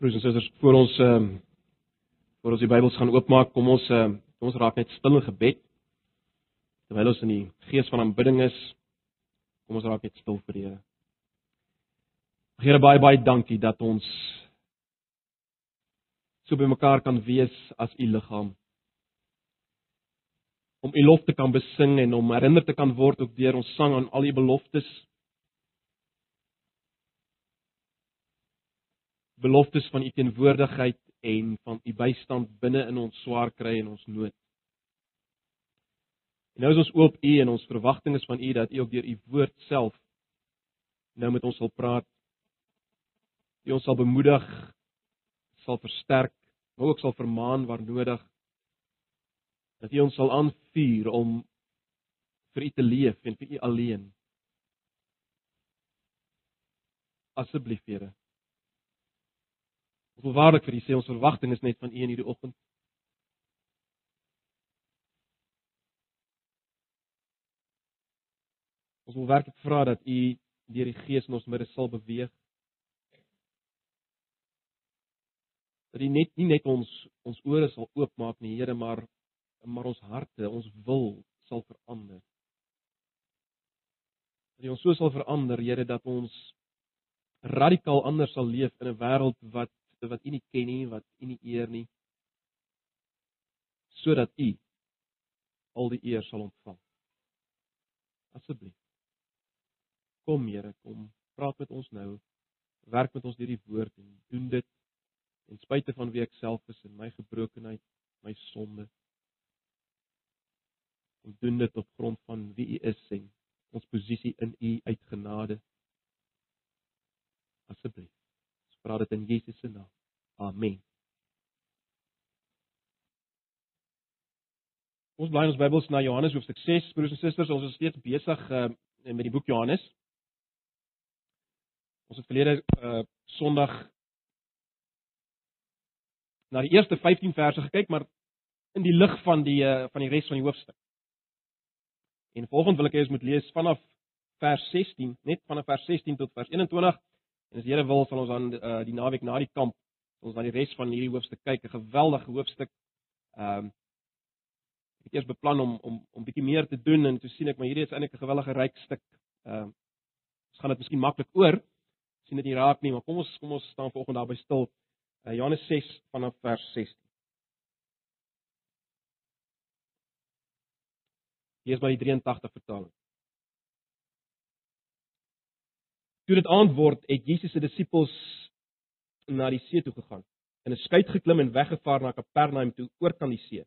Broers en susters, voor ons ehm um, voor ons die Bybels gaan oopmaak, kom ons ehm kom ons raak net stil in gebed. Terwyl ons in die gees van aanbidding is, kom ons raak net stil vir die Here. Here baie baie dankie dat ons so by mekaar kan wees as u liggaam. Om u lof te kan besing en om herinner te kan word ook deur ons sang aan al u beloftes beloftes van u teenwoordigheid en van u bystand binne in ons swaar kry en ons nood. En nou is ons oop u en ons verwagting is van u dat u ook deur u woord self nou met ons sal praat. U ons sal bemoedig, sal versterk, maar ook sal vermaan waar nodig. Dat u ons sal aanvuur om vir u te leef en vir u alleen. Asseblief, Here. Ons wil waarlik vir u sê ons verwagting is net van u in hierdie oggend. Ons wil werklik vra dat u deur die Gees in ons midde sal beweeg. Dat u net nie net ons ons ore sal oopmaak nie, Here, maar maar ons harte, ons wil sal verander. Dat u ons so sal verander, Here, dat ons radikaal anders sal leef in 'n wêreld wat wat U nie ken nie, wat U nie eer nie, sodat U al die eer sal ontvang. Asseblief. Kom Here, kom praat met ons nou. Werk met ons deur die woord en doen dit ten spyte van wie ek self is en my gebrokenheid, my sonde. En doen dit op grond van wie U is en ons posisie in U uit genade. Asseblief vra dit in Jesus se naam. Amen. Ons bly in ons Bybels na Johannes hoofstuk 6, broers en susters, ons is steeds besig uh, met die boek Johannes. Ons het verlede uh Sondag na die eerste 15 verse gekyk, maar in die lig van die uh, van die res van die hoofstuk. En volgende wil ek hê ons moet lees vanaf vers 16, net vanaf vers 16 tot vers 21. En as die Here wil, sal ons dan uh, die naweek na die kamp ons na die res van hierdie hoofstuk kyk, 'n geweldige hoofstuk. Ehm um, ek het eers beplan om om om bietjie meer te doen en toe sien ek maar hierdie is eintlik 'n gewellige ryk stuk. Ehm um, ons gaan dit miskien maklik oor. sien dit nie raak nie, maar kom ons kom ons staan vanoggend daarby stil. Uh, Johannes 6 vanaf vers 16. Hier is maar die 83 vertaling. Toe dit aand word, het Jesus se disippels na die see toe gegaan, in 'n skuit geklim en weggevaar na Kapernaum toe oor kan die see.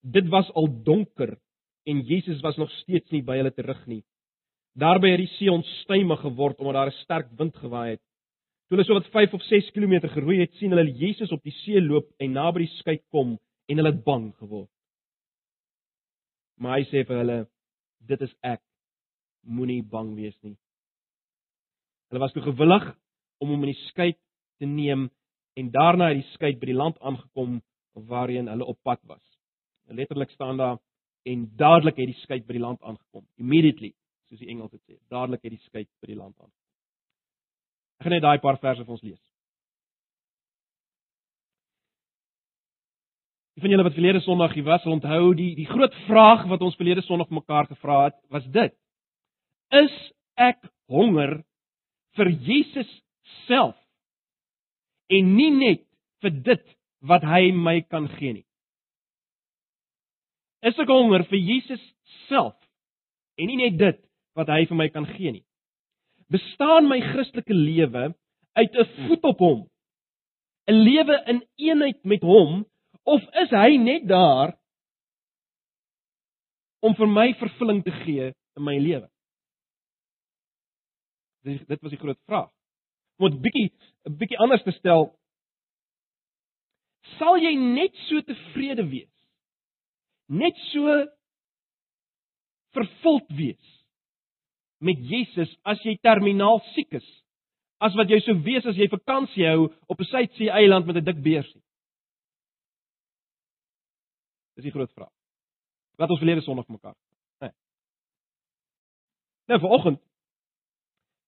Dit was al donker en Jesus was nog steeds nie by hulle terug nie. Daarby het die see onstuimig geword omdat daar 'n sterk wind gewaai het. Toe hulle so wat 5 of 6 km geroei het, sien hulle Jesus op die see loop en naby die skuit kom en hulle het bang geword. Maar hy sê vir hulle: "Dit is ek. Moenie bang wees nie." Hulle was toe gewillig om hom in die skei te neem en daarna het die skei by die land aangekom waarheen hulle op pad was. Letterlik staan daar en dadelik het die skei by die land aangekom. Immediately, soos die Engels dit sê. Dadelik het die skei by die land aangekom. Ek gaan net daai paar verse vir ons lees. Die van julle wat verlede Sondag hier was, sal onthou die die groot vraag wat ons verlede Sondag mekaar gevra het, was dit: Is ek honger vir Jesus self en nie net vir dit wat hy my kan gee nie. Is ek honger vir Jesus self en nie net dit wat hy vir my kan gee nie. Bestaan my Christelike lewe uit 'n voet op hom? 'n Lewe in eenheid met hom of is hy net daar om vir my vervulling te gee in my lewe? Dit dit was die groot vraag. Om dit bietjie 'n bietjie anders te stel, sal jy net so tevrede wees? Net so vervuld wees met Jesus as jy terminaal siek is, as wat jy sou wees as jy vakansie hou op 'n suidsee eiland met 'n dik beersie? Dis die groot vraag. Wat ons verlede Sondag mekaar. Nee. Nou vanoggend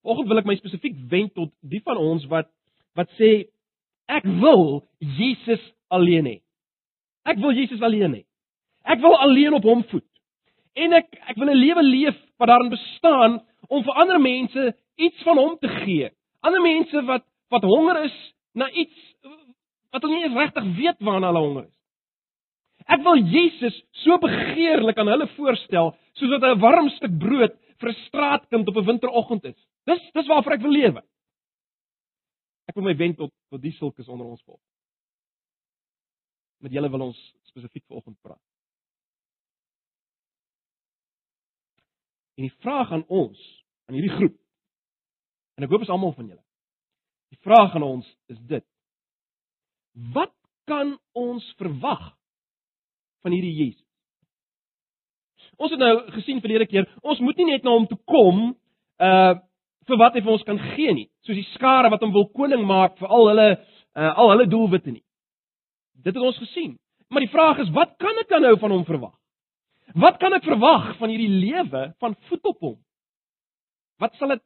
Vanoggend wil ek my spesifiek wend tot die van ons wat wat sê Ek wil Jesus alleen hê. Ek wil Jesus alleen hê. Ek wil alleen op hom voed. En ek ek wil 'n lewe leef wat daarin bestaan om vir ander mense iets van hom te gee. Ander mense wat wat honger is na iets wat hulle nie regtig weet waarna hulle honger is. Ek wil Jesus so begeerlik aan hulle voorstel soos wat 'n warm stuk brood vir 'n straatkind op 'n winteroggend is. Dis dis waarvoor ek wil lewe. Ek wil my wend tot tot die sulkes onder ons volk. Met julle wil ons spesifiek vanoggend praat. En die vraag aan ons, aan hierdie groep. En ek hoop is almal van julle. Die vraag aan ons is dit. Wat kan ons verwag van hierdie Jesus? Ons het nou gesien verlede keer, ons moet nie net na hom toe kom uh vir wat hy vir ons kan gee nie, soos die skare wat hom wil koning maak vir al hulle uh al hulle doelwitte nie. Dit het ons gesien. Maar die vraag is, wat kan ek dan nou van hom verwag? Wat kan ek verwag van hierdie lewe van voet op hom? Wat sal dit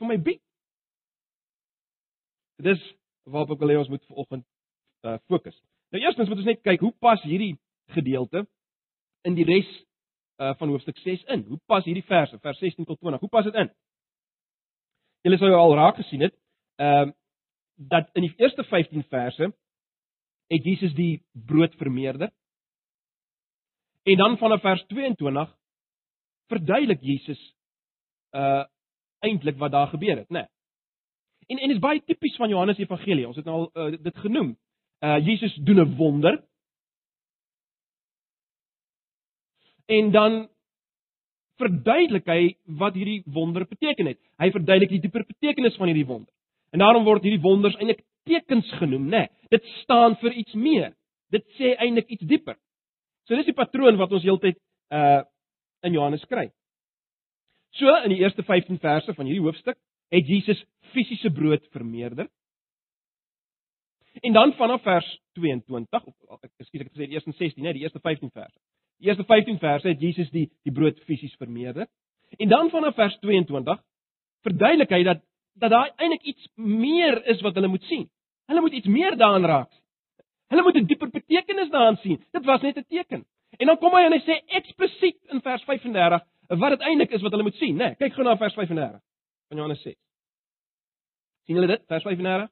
vir my bied? Dis waarop ek wil hê ons moet vanoggend uh fokus. Nou eerstens moet ons net kyk hoe pas hierdie gedeelte in die res uh van hoofstuk 6 in. Hoe pas hierdie verse, vers 16 tot 20, hoe pas dit in? Julle sou al raak gesien het, ehm uh, dat in die eerste 15 verse het Jesus die brood vermeerder. En dan vanaf vers 22 verduidelik Jesus uh eintlik wat daar gebeur het, né? Nee. En en is baie tipies van Johannes Evangelie. Ons het nou al uh, dit genoem. Uh Jesus doen 'n wonder en dan verduidelik hy wat hierdie wonder beteken het. Hy verduidelik die dieper betekenis van hierdie wonder. En daarom word hierdie wonders eintlik tekens genoem, né? Nee, dit staan vir iets meer. Dit sê eintlik iets dieper. So dis die patroon wat ons heeltyd uh in Johannes kry. So in die eerste 15 verse van hierdie hoofstuk het Jesus fisiese brood vermeerder. En dan vanaf vers 22 of ekskuus ek het gesê die eerste 16, né, die eerste 15 verse. Die eerste 15 verse het Jesus die die brood fisies vermeerder. En dan vanaf vers 22 verduidelik hy dat dat daar eintlik iets meer is wat hulle moet sien. Hulle moet iets meer daarin raak. Hulle moet 'n dieper betekenis daarin sien. Dit was net 'n teken. En dan kom hy en hy sê eksplisiet in vers 35 wat dit eintlik is wat hulle moet sien, né? Nee, kyk gou na vers 35 van Johannes 6. sien julle dit? Vers 35.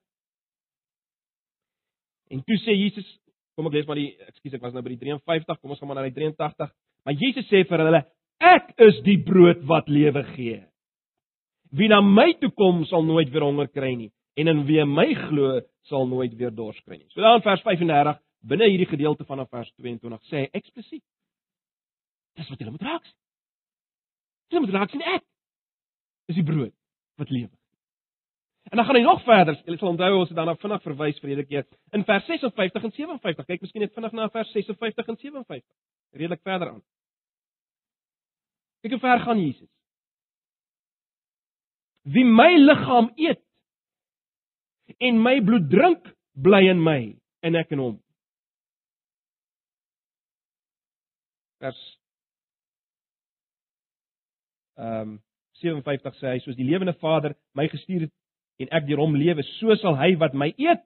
En toe sê Jesus, Kom ek lees maar die ekskuus ek was nou by die 53, kom ons gaan maar na die 83. Maar Jesus sê vir hulle: Ek is die brood wat lewe gee. Wie na my toe kom sal nooit weer honger kry nie en in wie my glo sal nooit weer dors kry nie. So dan vers 35 binne hierdie gedeelte van vers 22 sê hy eksplisiet. Dis wat jy moet raak sien. Jy moet raak sien ek is die brood wat lewe. En dan gaan hy nog verder. Jy sal onthou ons het daarna vinnig verwys vir hierdie keer in vers 56 en 57. Kyk miskien net vinnig na vers 56 en 57. Redelik verder aan. Kyk hoe ver gaan Jesus. Wie my liggaam eet en my bloed drink, bly in my en ek in hom. Vers ehm um, 57 sê hy soos die lewende Vader my gestuur het en ek deur hom lewe, so sal hy wat my eet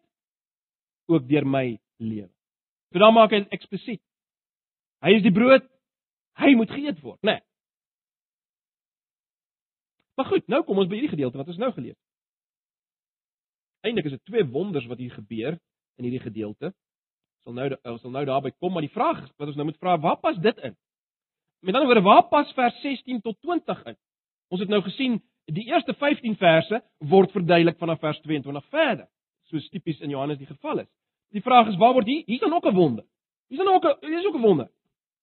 ook deur my lewe. So dan maak hy eksplisiet. Hy is die brood. Hy moet geëet word, né? Nee. Maar goed, nou kom ons by hierdie gedeelte wat ons nou gelees het. Eindelik is dit twee wonders wat hier gebeur in hierdie gedeelte. Sal nou ons sal nou daarby kom, maar die vraag wat ons nou moet vra, waar pas dit in? Met ander woorde, waar pas vers 16 tot 20 in? Ons het nou gesien Die eerste 15 verse word verduidelik vanaf vers 22 verder, soos tipies in Johannes die geval is. Die vraag is waar word hier? Hier's dan ook 'n wonder. Hier's dan ook 'n hier's ook 'n wonder.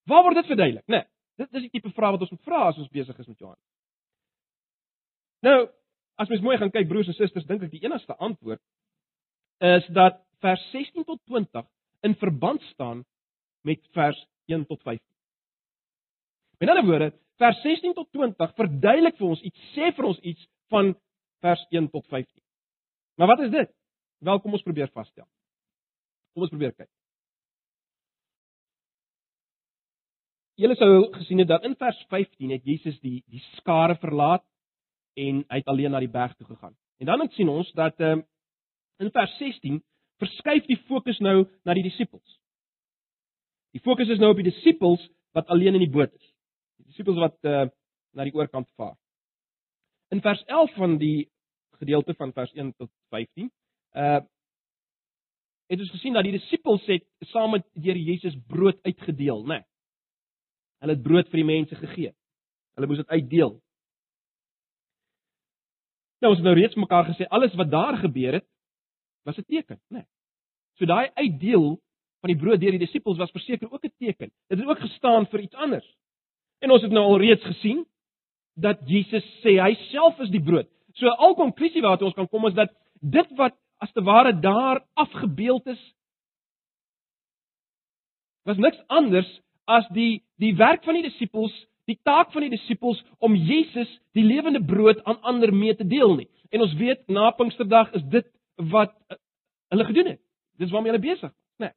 Waar word dit verduidelik? Né? Nee, dit dis die tipe vraag wat ons moet vra as ons besig is met Johannes. Nou, as mens mooi gaan kyk broers en susters, dink ek die enigste antwoord is dat vers 16 tot 20 in verband staan met vers 1 tot 15. Met ander woorde, vers 16 tot 20 verduidelik vir ons iets, sê vir ons iets van vers 1 tot 15. Maar wat is dit? Wel, kom ons probeer vasstel. Kom ons probeer kyk. Julle sou gesien het dat in vers 15 het Jesus die die skare verlaat en hy het alleen na die berg toe gegaan. En dan het sien ons dat ehm in vers 16 verskuif die fokus nou na die disippels. Die fokus is nou op die disippels wat alleen in die boot is. Die disippels wat uh, na die oorkant vaar. In vers 11 van die gedeelte van vers 1 tot 15, uh het ons gesien dat die disippels het saam met deur Jesus brood uitgedeel, né? Nee. Hulle het brood vir die mense gegee. Hulle moes dit uitdeel. Nou ons het nou reeds mekaar gesê alles wat daar gebeur het was 'n teken, né? Nee. So daai uitdeel van die brood deur die disippels was verseker ook 'n teken. Dit het ook gestaan vir iets anders. En ons het nou al reeds gesien dat Jesus sê hy self is die brood. So al konklusie wat ons kan kom is dat dit wat as te ware daar afgebeeld is was niks anders as die die werk van die disippels, die taak van die disippels om Jesus, die lewende brood aan ander mee te deel nie. En ons weet na Pinksterdag is dit wat uh, hulle gedoen het. Dis waarmee hulle besig was, né? Nee.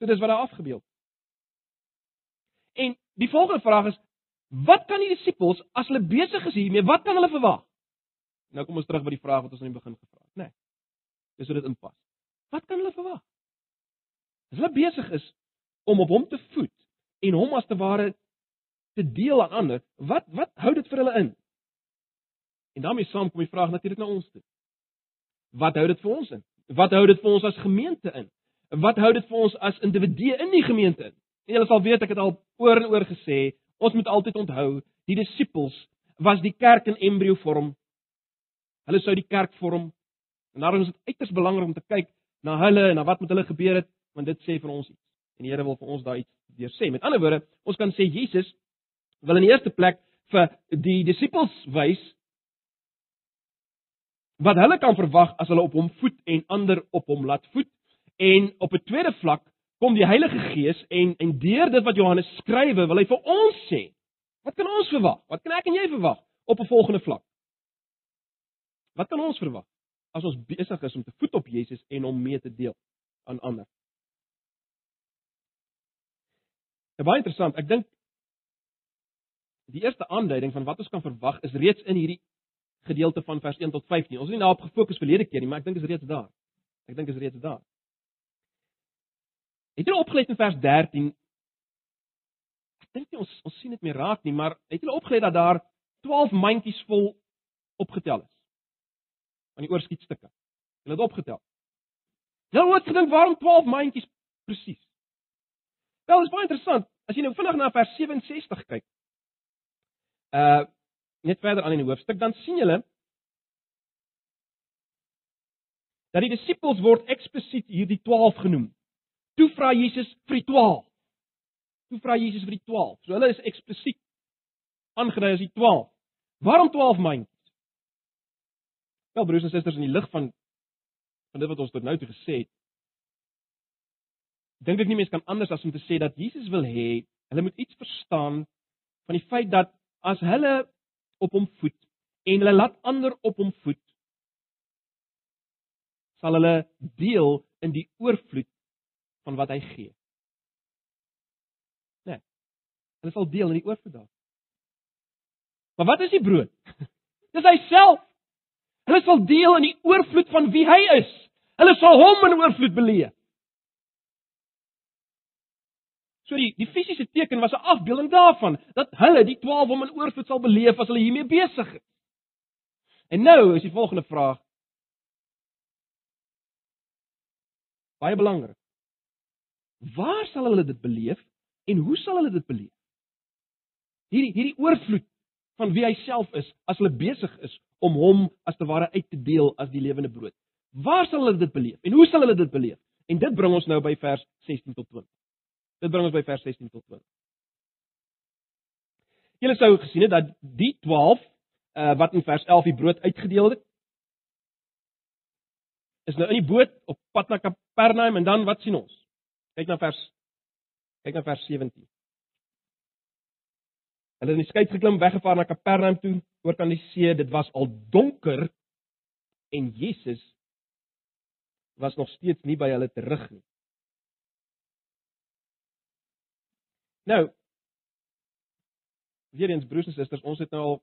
So dis wat daar afgebeeld. En die volgende vraag is wat kan die disippels as hulle besig is hiermee, wat kan hulle verwag? Nou kom ons terug by die vraag wat ons aan die begin gevra het, né? Nee. Dis hoe dit inpas. Wat kan hulle verwag? As hulle besig is om op hom te voed en hom as te ware te deel aan ander, wat wat hou dit vir hulle in? En daarmee saam kom die vraag natuurlik na ons toe. Wat hou dit vir ons in? Wat hou dit vir ons as gemeente in? Wat hou dit vir ons as individue in die gemeente in? En julle sal weet ek het al oor en oor gesê, ons moet altyd onthou, die disippels was die kerk in embrio vorm. Hulle sou die kerk vorm En daarom is dit uiters belangrik om te kyk na hulle en na wat met hulle gebeur het, want dit sê vir ons iets. En die Here wil vir ons daai iets deur sê. Met ander woorde, ons kan sê Jesus wil in die eerste plek vir die disippels wys wat hulle kan verwag as hulle op hom voet en ander op hom laat voet. En op 'n tweede vlak kom die Heilige Gees en en deur dit wat Johannes skrywe, wil hy vir ons sê, wat kan ons verwag? Wat kan ek en jy verwag op 'n volgende vlak? Wat kan ons verwag? as ons besig is om te voet op Jesus en hom mee te deel aan ander. Dit baie interessant. Ek dink die eerste aanduiding van wat ons kan verwag is reeds in hierdie gedeelte van vers 1 tot 15. Ons het nie daarop gefokus verlede keer nie, maar ek dink is reeds daar. Ek dink is reeds daar. Het jy opgelet in vers 13? Ek dink nie ons ons sien dit meer raak nie, maar het jy opgelet dat daar 12 mandjies vol opgetel is? van die oorskietstukke. Hulle het opgetel. Hulle het gedink waarom 12 mandjies presies? Wel, is baie interessant. As jy nou vinnig na vers 67 kyk. Uh net verder aan in die hoofstuk, dan sien jy dat die disippels word eksplisiet hierdie 12 genoem. Toe vra Jesus vir die 12. Toe vra Jesus vir die 12. So hulle is eksplisiet aangedui as die 12. Waarom 12 mandjies? Wel broers en susters in die lig van van dit wat ons tot nou toe gesê het. Dink ek nie mense kan anders as om te sê dat Jesus wil hê hulle moet iets verstaan van die feit dat as hulle op hom voet en hulle laat ander op hom voet sal hulle deel in die oorvloed van wat hy gee. Nee. Hulle sal deel in die oorvloed. Maar wat is die brood? Dis hy self. Hulle sal deel in die oorvloed van wie hy is. Hulle sal hom in oorvloed beleef. So die die fisiese teken was 'n afbeelding daarvan dat hulle die 12 hom in oorvloed sal beleef as hulle hiermee besig is. En nou is die volgende vraag baie belangrik. Waar sal hulle dit beleef en hoe sal hulle dit beleef? Hierdie hierdie oorvloed van wie hy self is as hulle besig is om hom as te ware uit te deel as die lewende brood. Waar sal hulle dit beleef en hoe sal hulle dit beleef? En dit bring ons nou by vers 16 tot 20. Dit bring ons by vers 16 tot 20. Julle sou gesien het dat die 12 uh, eh, wat in vers 11 die brood uitgedeel het is nou in die boot op pad na Kapernaum en dan wat sien ons? Kyk na vers kyk na vers 17. Hulle het in die skei geklim, weggevaar na Kapernaum toe, oor kan die see. Dit was al donker en Jesus was nog steeds nie by hulle terug nie. Nou, weer eens broers en susters, ons het nou al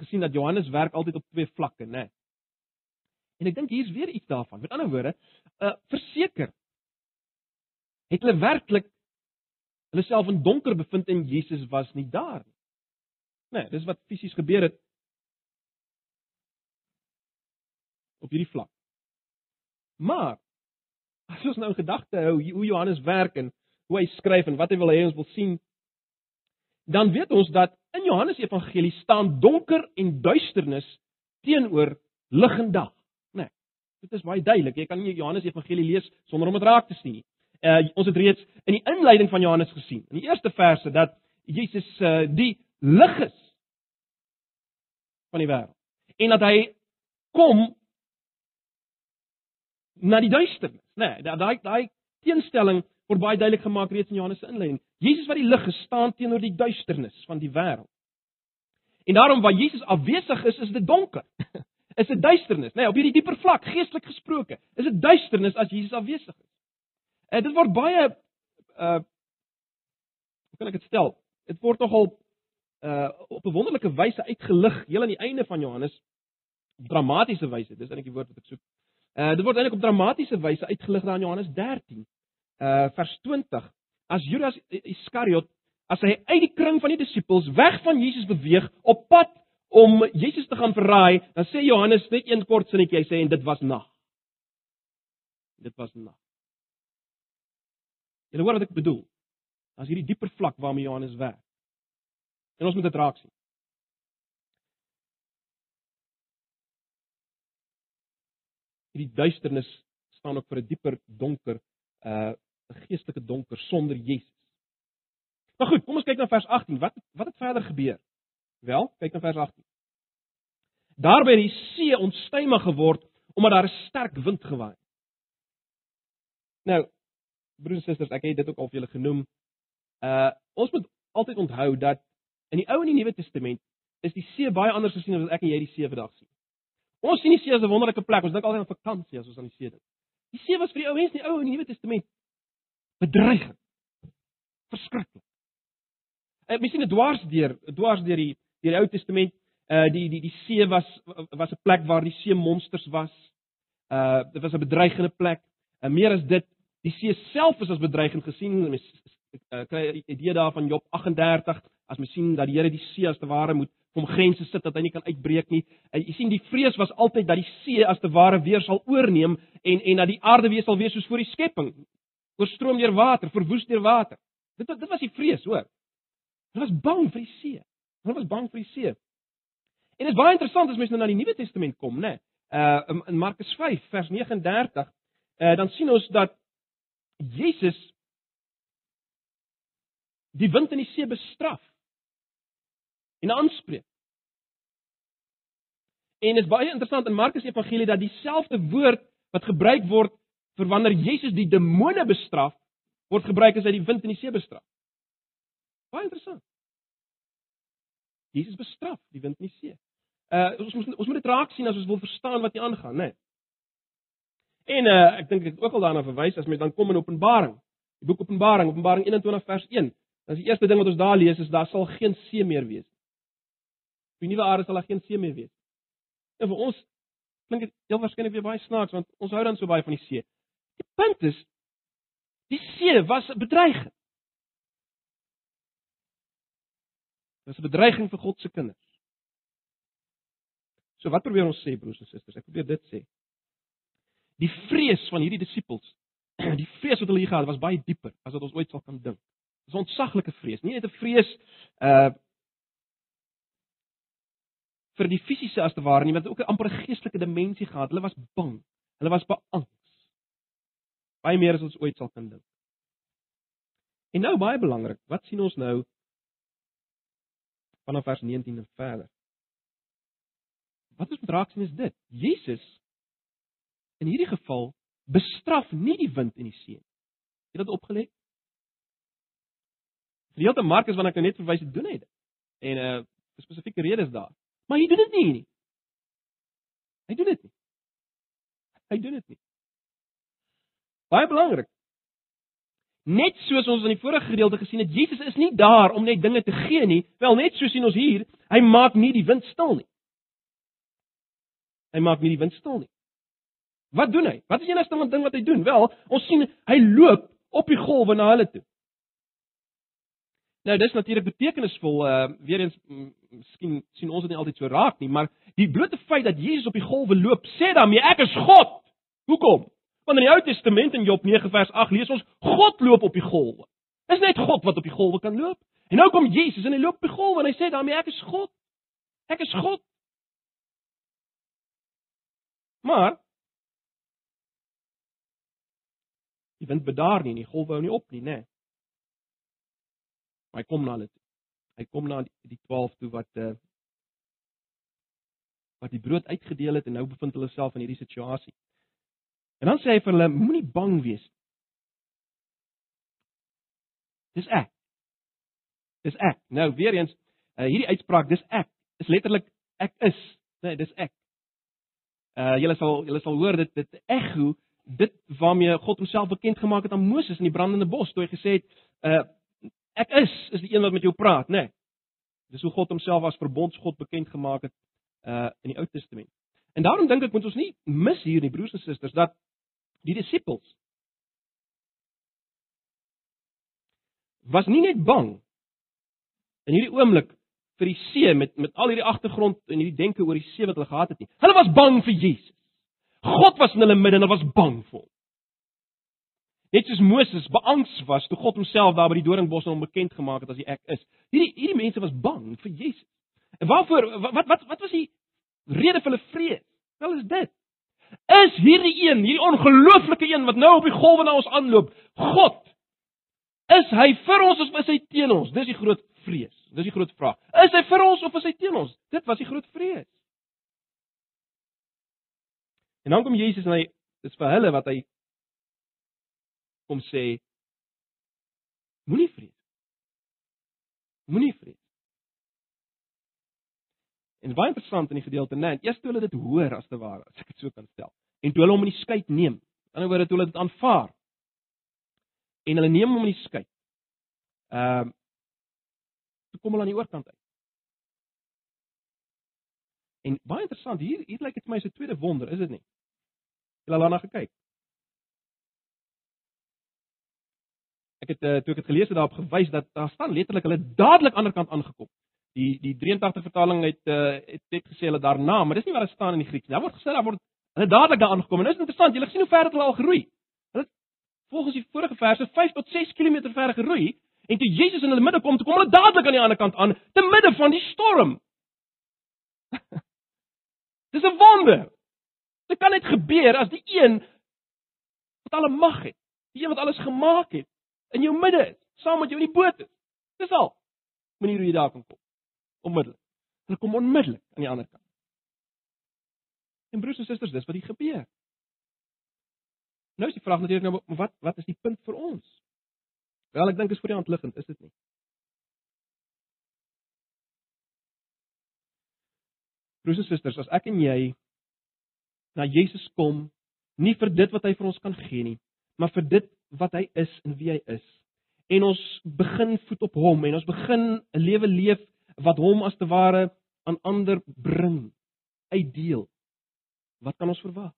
gesien dat Johannes werk altyd op twee vlakke, né? En ek dink hier's weer iets daarvan. Met ander woorde, uh verseker het hulle werklik hulle self in donker bevind en Jesus was nie daar nie. Nee, dis wat fisies gebeur het op hierdie vlak. Maar as ons nou in gedagte hou hoe Johannes werk en hoe hy skryf en wat hy wil hê ons wil sien, dan weet ons dat in Johannes Evangelie staan donker en duisternis teenoor lig en dag. Nee. Dit is baie duidelik. Jy kan nie Johannes Evangelie lees sonder om dit raak te sien nie. Uh ons het reeds in die inleiding van Johannes gesien, in die eerste verse dat Jesus uh die lig is van die wêreld en dat hy kom na die duisternis, nê? Nee, daai daai teenstelling word baie duidelik gemaak reeds in Johannes se inleiding. Jesus wat die lig gestaan teenoor die duisternis van die wêreld. En daarom waar Jesus afwesig is, is dit donker. is dit duisternis, nê, nee, op hierdie dieper vlak, geestelik gesproke. Is dit duisternis as Jesus afwesig is? En dit word baie uh hoe kan ek dit stel? Dit word nogal uh op 'n wonderlike wyse uitgelig heel aan die einde van Johannes dramatiese wyse. Dis eintlik die woord wat ek soek. Uh dit word eintlik op dramatiese wyse uitgelig daar in Johannes 13 uh vers 20 as Judas Iskariot as hy uit die kring van die disippels weg van Jesus beweeg op pad om Jesus te gaan verraai, dan sê Johannes net een kort sinnetjie, hy sê en dit was nag. Dit was nag. Jy hoor wat ek bedoel. As hierdie dieper vlak waarmee Johannes werk. En ons moet dit raak sien. Hierdie duisternis staan ook vir 'n dieper donker uh 'n geestelike donker sonder Jesus. Maar goed, kom ons kyk na vers 18. Wat wat het verder gebeur? Wel, kyk na vers 18. Daarby het die see onstuimig geword omdat daar 'n sterk wind gewaai het. Nou, broers en susters, ek het dit ook al vir julle genoem. Uh ons moet altyd onthou dat in die Ou en die Nuwe Testament is die see baie anders gesien as wat ek en jy die see vandag sien. Ons sien die see as 'n wonderlike plek. Ons dink altyd aan vakansie as ons aan die see dink. Die see was vir die ou mense in die Ou en die Nuwe Testament bedreigend. Verskriklik. En mens sien dit dwars deur, dwars deur die deur die Ou Testament, uh die die die see was was 'n plek waar die see monsters was. Uh dit was 'n bedreigende plek. En meer as dit, die see self is as bedreigend gesien. Mens uh, kry 'n idee daarvan Job 38 as mens sien dat die Here die see as te ware moet om grense sit dat hy nie kan uitbreek nie. En jy sien die vrees was altyd dat die see as te ware weer sal oorneem en en dat die aarde weer sal wees soos voor die skepping. Oorstroom deur water, verwoes deur water. Dit dit was die vrees, hoor. Hulle was bang vir die see. Hulle was bang vir die see. En dit is baie interessant as mens nou na die Nuwe Testament kom, né? Uh in Markus 5 vers 39, uh dan sien ons dat Jesus die wind in die see bestraf en aanspreek. En dit is baie interessant in Markus Evangelie dat dieselfde woord wat gebruik word vir wanneer Jesus die demone bestraf, word gebruik as hy die wind in die see bestraf. Baie interessant. Jesus bestraf die wind in die see. Uh ons moet ons moet dit raak sien as ons wil verstaan wat hier aangaan, né? Nee. En uh ek dink ek het ook al daarna verwys as mens dan kom in Openbaring. Die boek Openbaring, Openbaring 21 vers 1. Dan is die eerste ding wat ons daar lees is daar sal geen see meer wees. Op die nuwe aarde sal daar geen see meer wees. En vir ons klink dit heel waarskynlik weer baie snaaks want ons hou dan so baie van die see. Die punt is die see was 'n bedreiging. Dit is 'n bedreiging vir God se kinders. So wat probeer ons sê broers en susters? Ek probeer dit sê. Die vrees van hierdie disippels, die vrees wat hulle hier gehad het, was baie dieper as wat ons ooit sal kan dink. Dis 'n ontsaglike vrees, nie net 'n vrees uh vir die fisiese as te ware nie, maar ook 'n amper geestelike dimensie gehad. Hulle was bang. Hulle was beangs. Baie meer as ons ooit sal kan dink. En nou baie belangrik, wat sien ons nou vanaf vers 19 en verder. Wat ons moet raak sien is dit. Jesus in hierdie geval bestraf nie die wind en die see nie. Het dit opgelet? Hele Markus wat ek nou net verwys het, doen hy dit. En 'n uh, spesifieke rede is daar. Maar hy doen dit nie nie. Hy doen dit nie. Hy doen dit nie. Baie belangrik. Net soos ons in die vorige gedeelte gesien het, Jesus is nie daar om net dinge te gee nie. Wel net so sien ons hier, hy maak nie die wind stil nie. Hy maak nie die wind stil nie. Wat doen hy? Wat is die enigste ding wat hy doen? Wel, ons sien hy loop op die golwe na hulle toe. Nou dis natuurlik betekenisvol. Uh weer eens miskien sien ons dit nie altyd so raak nie, maar die blote feit dat Jesus op die golwe loop, sê daarmee ek is God. Hoekom? Want in die Ou Testament in Job 9 vers 8 lees ons God loop op die golwe. Dis net God wat op die golwe kan loop. En nou kom Jesus en hy loop op die golwe en hy sê daarmee ek is God. Ek is God. Maar die wind bedaar nie die golwe hou nie op nie, né? Nee. Maar hy kom na hulle toe. Hy kom na die 12 toe wat uh wat die brood uitgedeel het en nou bevind hulle self in hierdie situasie. En dan sê hy vir hulle moenie bang wees. Dis ek. Dis ek. Nou weer eens, uh, hierdie uitspraak dis ek is letterlik ek is. Nee, dis ek. Uh julle sal julle sal hoor dit dit ekho dit waarmee God homself bekend gemaak het aan Moses in die brandende bos toe hy gesê het uh Ek is is die een wat met jou praat, né? Nee. Dis hoe God homself as verbondsgod bekend gemaak het uh in die Ou Testament. En daarom dink ek moet ons nie mis hier nie broers en susters dat die disippels was nie net bang in hierdie oomblik vir die see met met al hierdie agtergrond en hierdie denke oor die see wat hulle gehad het nie. Hulle was bang vir Jesus. God was in hulle midde en hulle was bang vir hom. Net soos Moses beangs was toe God homself daar by die doringbos aan hom bekend gemaak het as die ek is. Hierdie hierdie mense was bang vir Jesus. En waarvoor wat wat wat was die rede vir hulle vrees? Wel is dit. Is hierdie een, hierdie ongelooflike een wat nou op die golwe na ons aanloop, God? Is hy vir ons of is hy teen ons? Dis die groot vrees. Dis die groot vraag. Is hy vir ons of is hy teen ons? Dit was die groot vrees. En dan kom Jesus en hy dis vir hulle wat hy kom sê moenie vrees. Moenie vrees. En baie interessant in die gedeelte, né? Nee, eers toe hulle dit hoor as te ware, as ek dit so kan stel. En toe hulle hom in die skei neem. Aan die ander wyse toe hulle dit aanvaar. En hulle neem hom in die skei. Ehm uh, toe kom hulle aan die oorkant uit. En baie interessant, hier hier lyk dit vir my so 'n tweede wonder, is dit nie? Het daarna gekyk. ek het uh, toe ek het gelees het daarop gewys dat daar staan letterlik hulle dadelik aan die ander kant aangekom. Die die 83 vertaling het uh, het net gesê hulle daarna, maar dis nie wat daar staan in die Grieks nie. Daar word gesê daar word hulle dadelik daar aangekom. En dis interessant, julle sien hoe ver het hulle al geroei. Hulle volgens die vorige verse 5 tot 6 km ver geroei en toe Jesus in hulle midde kom, toe kom hulle dadelik aan die ander kant aan te midde van die storm. dis 'n wonder. Dit kan net gebeur as die een wat alle mag het, die een wat alles gemaak het, in jou midde is, saam met jou in die boot is. Dis al. Manier hoe jy daar kan kom. Onmiddellik. Hulle kom onmiddellik aan die ander kant. En broers en susters, dis wat hier gebeur. Nou is die vraag natuurlik nou wat wat is die punt vir ons? Wel, ek dink is vir die hand liggend, is dit nie? Broers en susters, as ek en jy na Jesus kom, nie vir dit wat hy vir ons kan gee nie, maar vir dit wat hy is en wie hy is. En ons begin voet op hom en ons begin 'n lewe leef wat hom as te ware aan ander bring, uitdeel. Wat kan ons verwag?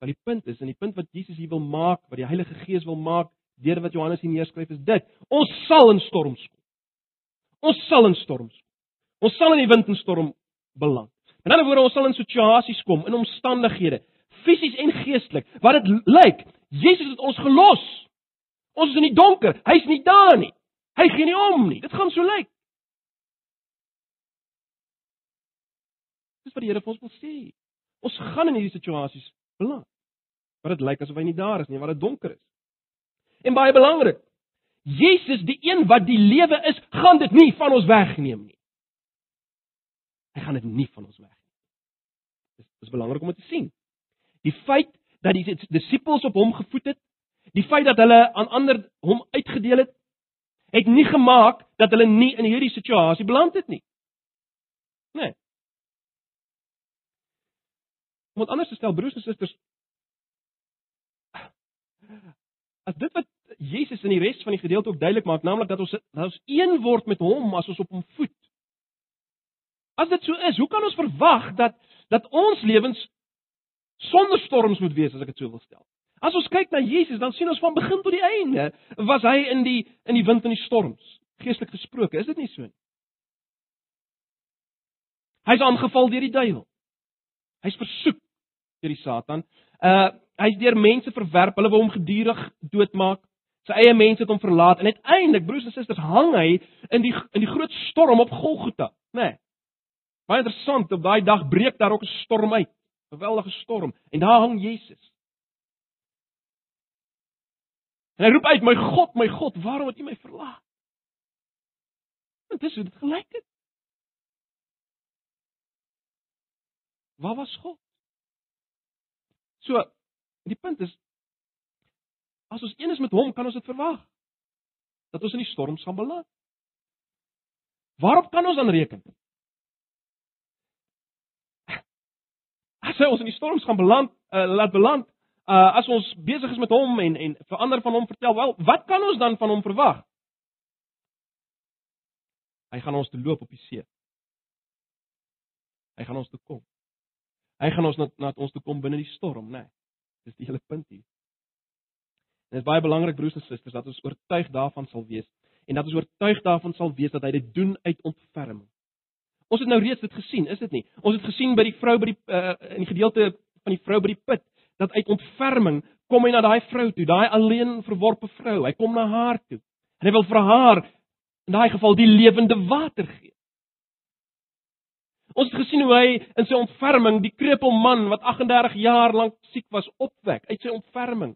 Want die punt is en die punt wat Jesus hier wil maak, wat die Heilige Gees wil maak deur wat Johannes hier neerskryf is dit: ons sal in storms kom. Ons sal in storms kom. Ons sal in die wind en storm beland. In ander woorde, ons sal in situasies kom, in omstandighede fisies en geestelik. Wat dit lyk, Jesus het ons gelos. Ons is in die donker. Hy's nie daar nie. Hy gee nie om nie. Dit gaan so lyk. Dis wat die Here vir ons wil sê. Ons gaan in hierdie situasies beland. Wat dit lyk asof hy nie daar is nie, wat dit donker is. En baie belangrik, Jesus, die een wat die lewe is, gaan dit nie van ons wegneem nie. Hy gaan dit nie van ons wegneem. Dis dis belangrik om dit te sien. Die feit dat die disippels op hom gevoed het, die feit dat hulle aan ander hom uitgedeel het, het nie gemaak dat hulle nie in hierdie situasie beland het nie. Nee. Om dit anders te stel, broers en susters, as dit wat Jesus in die res van die gedeelte ook duidelik maak, naamlik dat ons dat ons een word met hom as ons op hom voed. As dit so is, hoe kan ons verwag dat dat ons lewens sonder storms moet wees as ek dit so wil stel. As ons kyk na Jesus, dan sien ons van begin tot die einde was hy in die in die wind en die storms, geestelik gesproke. Is dit nie so nie? Hy's aangeval deur die duiwel. Hy's versoek deur die Satan. Uh hy's deur mense verwerp. Hulle wou hom gedurig doodmaak. Sy eie mense het hom verlaat en uiteindelik, broers en susters, hang hy in die in die groot storm op Golgotha, né? Nee. Baie interessant, op daai dag breek daar ook 'n storm uit. 'n Geweldige storm en daar hang Jesus. En hy roep uit: "My God, my God, waarom het U my verlaat?" En dis hoe dit gelyk het. Waar was God? So, die punt is as ons een is met hom, kan ons dit verwag dat ons in die storms gaan beland. Waarop kan ons dan reken? As hy ons in die storms gaan beland, uh, laat beland, uh, as ons besig is met hom en en verander van hom vertel, wel, wat kan ons dan van hom verwag? Hy gaan ons te loop op die see. Hy gaan ons toe kom. Hy gaan ons na, na ons toe kom binne die storm, né? Nee, dis die hele punt hier. En dit is baie belangrik broers en susters dat ons oortuig daarvan sal wees en dat ons oortuig daarvan sal wees dat hy dit doen uit ontferming. Ons het nou reeds dit gesien, is dit nie? Ons het gesien by die vrou by die uh, in die gedeelte van die vrou by die put dat uit ontferming kom hy na daai vrou toe, daai alleen verworpe vrou. Hy kom na haar toe. En hy wil vir haar in daai geval die lewende water gee. Ons het gesien hoe hy in sy ontferming die krepeel man wat 38 jaar lank siek was opwek uit sy ontferming.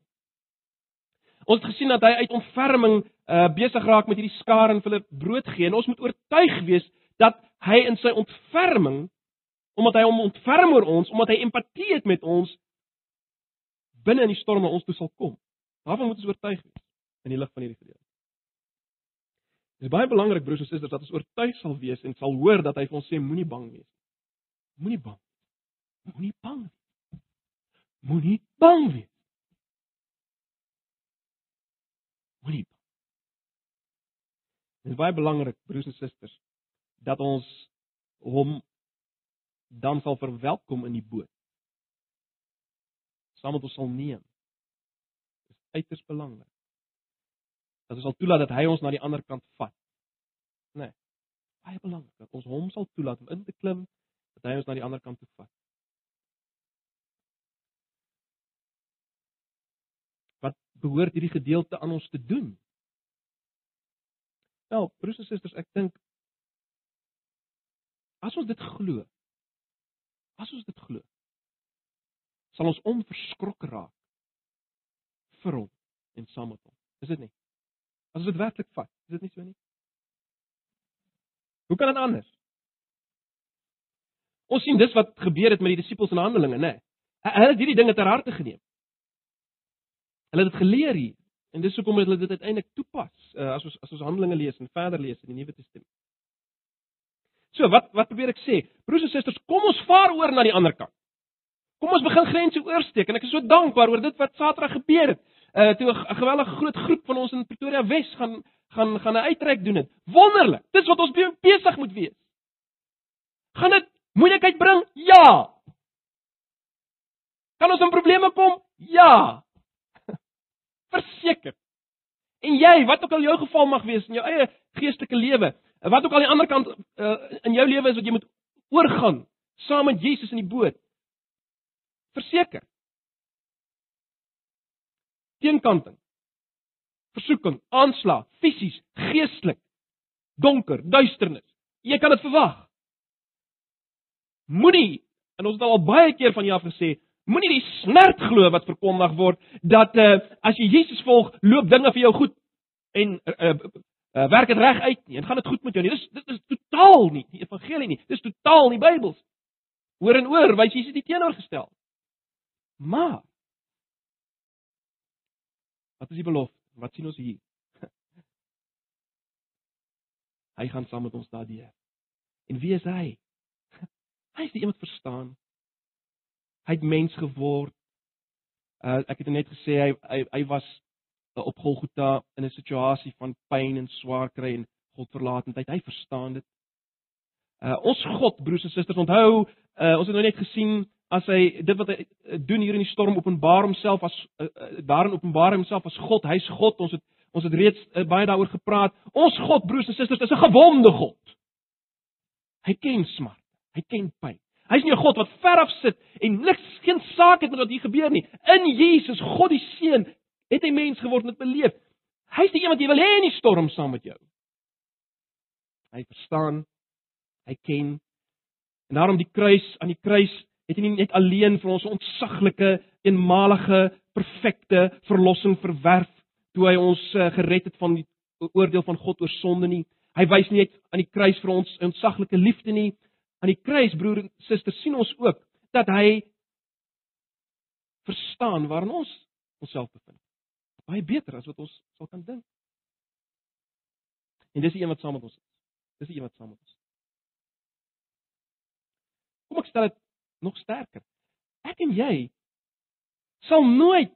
Ons het gesien dat hy uit ontferming uh, besig raak met hierdie skare en hulle brood gee en ons moet oortuig wees dat hy in sy ontferming omdat hy hom ontferm oor ons, omdat hy empatie het met ons binne in die storm na ons toe sal kom. Daarvan moet ons oortuig wees in die lig van hierdie gedeelte. Dit is baie belangrik broers en susters dat ons oortuig sal wees en sal hoor dat hy vir ons sê moenie bang wees. Moenie bang. Moenie bang. Moenie bang wees. Moenie. Dit is baie belangrik broers en susters dat ons hom dan sal verwelkom in die boot. Saam met ons sal neem. Dit is uiters belangrik dat ons sal toelaat dat hy ons na die ander kant vat. Nee. Baie belangrik dat ons hom sal toelaat om in te klim, dat hy ons na die ander kant toe vat. Wat behoort hierdie gedeelte aan ons te doen? Wel, broers en susters, ek dink as ons dit glo, as ons dit glo, sal ons onverskrokke raak vir hom en saam met hom. Is dit nie? As ons dit werklik vat, is dit nie so nie? Hoe kan dit anders? Ons sien dis wat gebeur het met die disippels in Handelinge, né? Hulle het hierdie dinge ter harte geneem. Hulle het dit geleer hier en dis hoekom hulle dit uiteindelik toepas uh, as ons as ons Handelinge lees en verder lees in die Nuwe Testament. So, wat wat probeer ek sê? Broers en susters, kom ons vaar oor na die ander kant. Kom ons begin grense oorsteek en ek is so dankbaar oor dit wat Saterdag gebeur het uh toe 'n gewellige groot groep van ons in Pretoria Wes gaan gaan gaan 'n uitreik doen het. Wonderlik. Dis wat ons besig moet wees. Gaan dit moeilikheid bring? Ja. Kan ons in probleme kom? Ja. Verseker. En jy, wat ook al jou geval mag wees in jou eie geestelike lewe, wat ook al aan die ander kant uh, in jou lewe is wat jy moet oorgaan saam met Jesus in die boot. Verseker teenkanting. Versoeking, aanslag, fisies, geestelik, donker, duisternis. Jy kan dit verwag. Moenie, en ons het al baie keer van jou af gesê, moenie die snert glo wat verkondig word dat uh, as jy Jesus volg, loop dinge vir jou goed en uh, uh, werk dit reg uit nie en gaan dit goed met jou nie. Dis dit is totaal nie die evangelie nie. Dis totaal nie Bybels. Hoor en oor, wys Jesus die teenoorgestel. Maar Wat is die belofte? Wat sien ons hier? Hy gaan saam met ons daardeur. En wie is hy? Hy is die een wat verstaan. Hy het mens geword. Uh, ek het net gesê hy hy, hy was op Golgotha in 'n situasie van pyn en swaar kry en God verlaatendheid. Hy verstaan dit. Uh, ons God, broers en susters, onthou, uh, ons het nou net gesien as hy dit wat hy doen hier in die storm openbaar homself as uh, uh, daarin openbaar homself as God. Hy's God. Ons het ons het reeds uh, baie daaroor gepraat. Ons God, broers en susters, is 'n gewonde God. Hy ken smart. Hy ken pyn. Hy's nie 'n God wat ver af sit en niks geen saak het met wat hier gebeur nie. In Jesus, God die Seun, het hy mens geword met beleef. Hy's die een wat jy wil hê in die storm saam met jou. Hy verstaan. Hy ken. En daarom die kruis, aan die kruis het hy nie net alleen vir ons ontsaglike, eenmalige, perfekte verlossing verwerf toe hy ons uh, gered het van die oordeel van God oor sonde nie. Hy wys nie net aan die kruis vir ons ontsaglike liefde nie, aan die kruis broer en suster sien ons ook dat hy verstaan waarin ons onsself bevind. Baie beter as wat ons sal kan dink. En dis die een wat saam met ons is. Dis die een wat saam met ons is. Kom ek stel dit nog sterker. Ek en jy sal nooit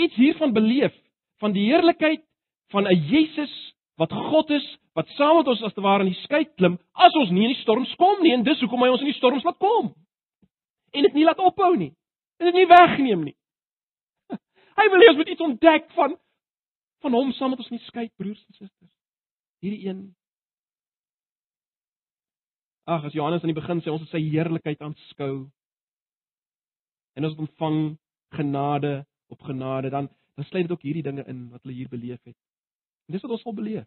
iets hiervan beleef van die heerlikheid van 'n Jesus wat God is, wat saam met ons as te ware in die skei klim as ons nie in die storms kom nie en dis hoekom hy ons in die storms laat kom. En dit nie laat ophou nie. En dit nie wegneem nie. Hy wil hê ons moet iets ontdek van van hom saam met ons in die skei broers en susters. Hierdie een Ag, as Johannes aan die begin sê ons het sy heerlikheid aanskou. En ons ontvang genade op genade, dan dan sluit dit ook hierdie dinge in wat hulle hier beleef het. En dis wat ons sal beleef.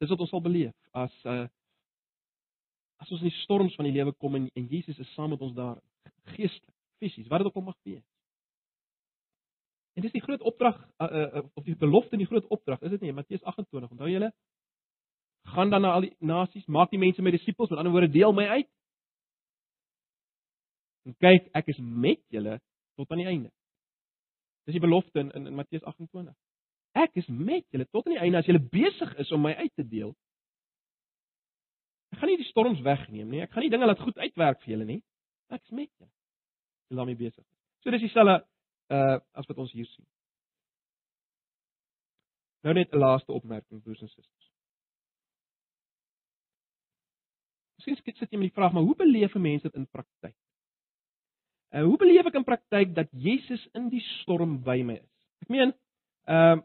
Dis wat ons sal beleef as uh as ons in die storms van die lewe kom en, en Jesus is saam met ons daar geestelik, fisies, wat dit ook al mag wees. En dis die groot opdrag uh, uh, of die belofte in die groot opdrag, is dit nie Matteus 28, onthou julle? Gaan dan na al die nasies, maak die mense my disippels, met ander woorde deel my uit. En kyk, ek is met julle tot aan die einde. Dis die belofte in in, in Matteus 28. Ek is met julle tot aan die einde as julle besig is om my uit te deel. Ek gaan nie die storms wegneem nie. Ek gaan nie dinge laat goed uitwerk vir julle nie. Ek is met julle. Julle daarmee besig. So dis dieselfde uh as wat ons hier sien. Nou net 'n laaste opmerking broers en susters. Miskien sit jy met die vraag, maar hoe beleef 'n mens dit in praktyk? Uh hoe beleef ek in praktyk dat Jesus in die storm by my is? Ek meen, ehm uh,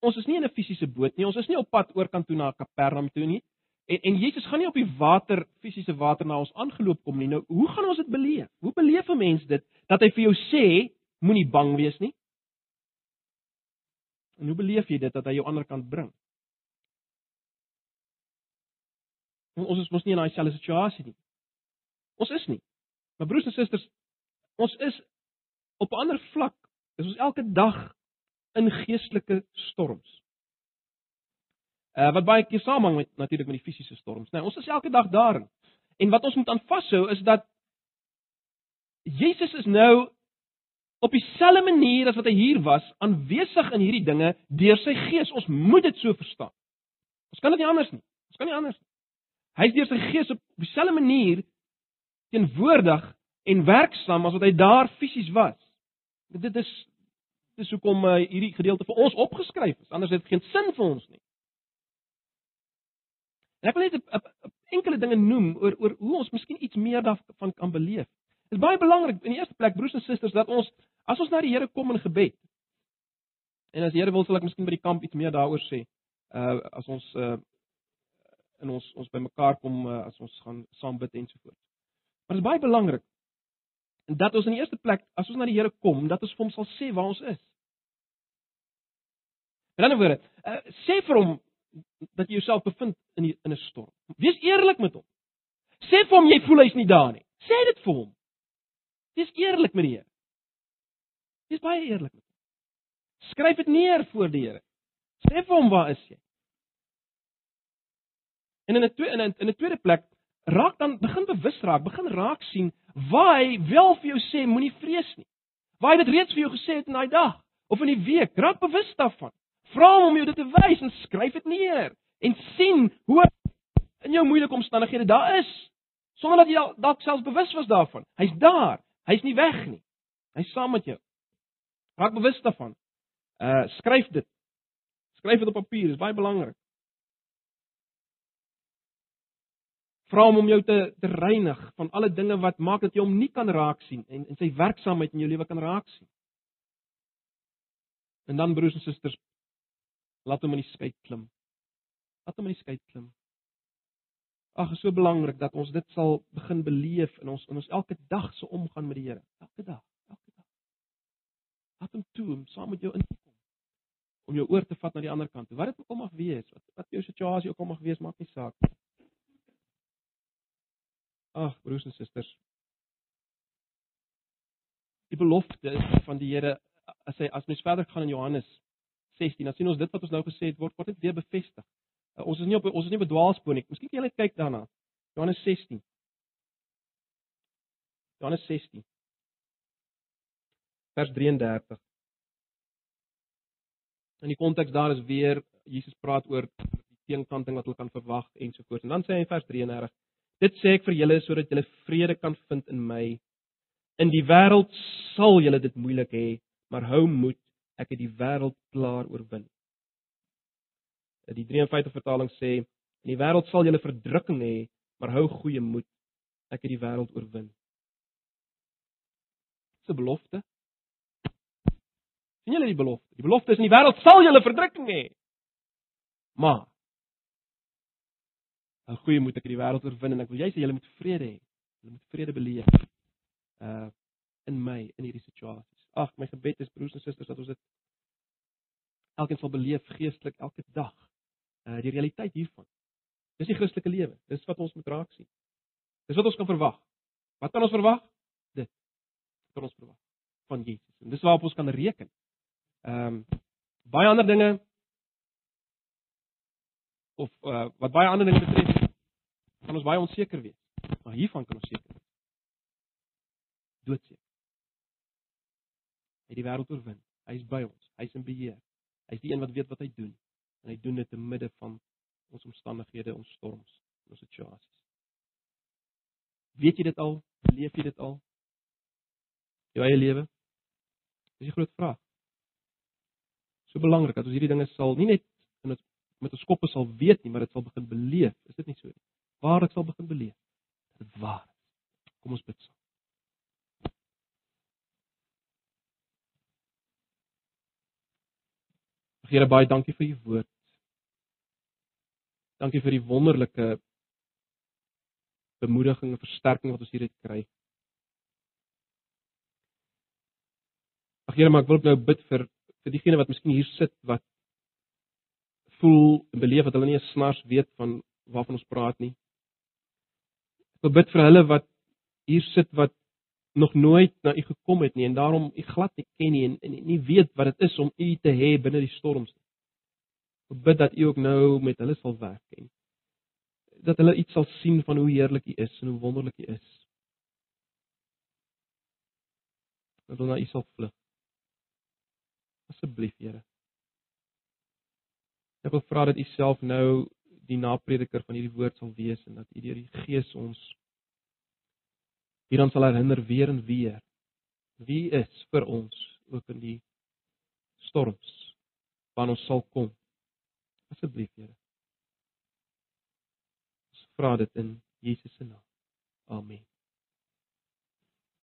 ons is nie in 'n fisiese boot nie. Ons is nie op pad oor kant toe na Kapernaum toe nie. En en Jesus gaan nie op die water, fisiese water na ons aangeloop kom nie. Nou, hoe gaan ons dit beleef? Hoe beleef 'n mens dit dat hy vir jou sê moenie bang wees nie? En hoe beleef jy dit dat hy jou ander kant bring? Ons is mos nie in daai selfde situasie nie. Ons is nie. Maar broers en susters, ons is op 'n ander vlak. Is ons elke dag in geestelike storms. Uh wat baie keer samehang met natuurlik met die fisiese storms. Nou, ons is elke dag daarin. En wat ons moet aan vashou is dat Jesus is nou op dieselfde manier as wat hy hier was, aanwesig in hierdie dinge deur sy gees. Ons moet dit so verstaan. Ons kan dit nie anders nie. Ons kan nie anders nie. Hy is deur sy gees op dieselfde manier teenwoordig en werksaam as wat hy daar fisies was. Dit is Dis hoekom uh, hierdie gedeelte vir ons opgeskryf is. Anders het dit geen sin vir ons nie. En ek wil net 'n enkele dinge noem oor oor hoe ons miskien iets meer daarvan kan beleef. Dit is baie belangrik in die eerste plek broers en susters dat ons as ons na die Here kom in gebed. En as die Here wil sal ek miskien by die kamp iets meer daaroor sê. Uh as ons uh in ons ons bymekaar kom uh, as ons gaan saam bid en so voort. Maar dit is baie belangrik dat ons in die eerste plek as ons na die Here kom, dat ons vir hom sal sê waar ons is. In ander woorde, uh, sê vir hom dat jy jouself bevind in die, in 'n storm. Wees eerlik met hom. Sê vir hom jy voel hy's nie daar nie. Sê dit vir hom. Wees eerlik met die Here. Wees baie eerlik met hom. Skryf dit neer voor die Here. Sê vir hom waar is jy? En in 'n in 'n in 'n tweede plek raak dan begin bewus raak, begin raak sien waar hy wel vir jou sê moenie vrees nie. Waar hy dit reeds vir jou gesê het in daai dag of in die week, raak bewus daarvan. Vra hom om jou dit te wys en skryf dit neer en sien hoe in jou moeilike omstandighede daar is sonder dat jy dalk selfs bewus was daarvan. Hy's daar. Hy's nie weg nie. Hy's saam met jou. Raak bewus daarvan. Uh skryf dit. Skryf dit op papier, dis baie belangrik. Vra hom om jou te te reinig van alle dinge wat maak dat jy hom nie kan raak sien en en sy werksaamheid in jou lewe kan raak sien. En dan broers en susters, laat hom in die skei klim. Laat hom in die skei klim. Ag, is so belangrik dat ons dit sal begin beleef in ons in ons elke dag se omgang met die Here. Elke dag, elke dag. Laat hom toe om saam met jou in te kom. Om jou oor te vat na die ander kant. Wat dit ook al mag wees, wat wat jou situasie ook al mag wees, maak nie saak nie. Ag, broers en susters. Die belofte van die Here as hy as mens verder gaan in Johannes 16, dan sien ons dit wat ons nou gesê het word word net weer bevestig. Uh, ons is nie op ons is nie bedwaalspoor nie. Miskien kan jy net kyk daarna. Johannes 16. Johannes 16. Vers 33. In die konteks daar is weer Jesus praat oor die teenkanting wat hulle kan verwag ensovoorts. En dan sê hy in vers 33 Dit sê ek vir julle sodat julle vrede kan vind in my. In die wêreld sal julle dit moeilik hê, maar hou moed, ek het die wêreld klaar oorwin. Die 53 vertaling sê in die wêreld sal julle verdrukking hê, maar hou goeie moed, ek het die wêreld oorwin. Dis 'n belofte. sien julle die belofte? Die belofte is in die wêreld sal julle verdrukking hê. Maar 'n goeie moed ek in die wêreld oorwin en ek wil jy sê julle moet vrede hê. Julle moet vrede beleef. Uh in my in hierdie situasies. Ag, my gebed is broers en susters dat ons dit elkeen sal beleef geestelik elke dag. Uh die realiteit hiervan. Dis die Christelike lewe. Dis wat ons moet raak sien. Dis wat ons kan verwag. Wat kan ons verwag? Dit. Wat kan ons verwag van Jesus? En dis waarop ons kan reken. Ehm um, baie ander dinge of uh, wat baie ander dinge betref kan ons baie onseker wees. Maar hiervan kan ons seker wees. Doodseker. Het die wêreld oorwin. Hy is by ons. Hy is in beheer. Hy is die een wat weet wat hy doen. En hy doen dit te midde van ons omstandighede, ons storms, ons situasies. Weet jy dit al? Leef jy dit al? Jou eie lewe? Dis 'n groot vraag. So belangrik dat ons hierdie dinge sal nie net in ons met ons koppe sal weet nie, maar dit sal begin beleef. Is dit nie so nie? waar ek sal begin beleef. Dit waar. Kom ons bid saam. Here baie dankie vir u woord. Dankie vir die wonderlike bemoediging en versterking wat ons hieruit kry. Ag Here, maar ek wil ook nou bid vir vir diegene wat miskien hier sit wat voel en beleef dat hulle nie eens snaars weet van waarvan ons praat nie. Ek bid vir hulle wat hier sit wat nog nooit na u gekom het nie en daarom u glad nie ken nie en, en nie weet wat dit is om u te hê binne die storms nie. Ek bid dat u ook nou met hulle sal werk en dat hulle iets sal sien van hoe heerlik u is en hoe wonderlik u is. Dat hulle na u sal vlug. Asseblief, Here. Ek wil vra dat u self nou die naprediker van hierdie woord sal wees en dat U deur die Gees ons hieraan sal herinner weer en weer wie is vir ons ook in die storms wanneer ons sal kom. Asseblief Here. Ons vra dit in Jesus se naam. Amen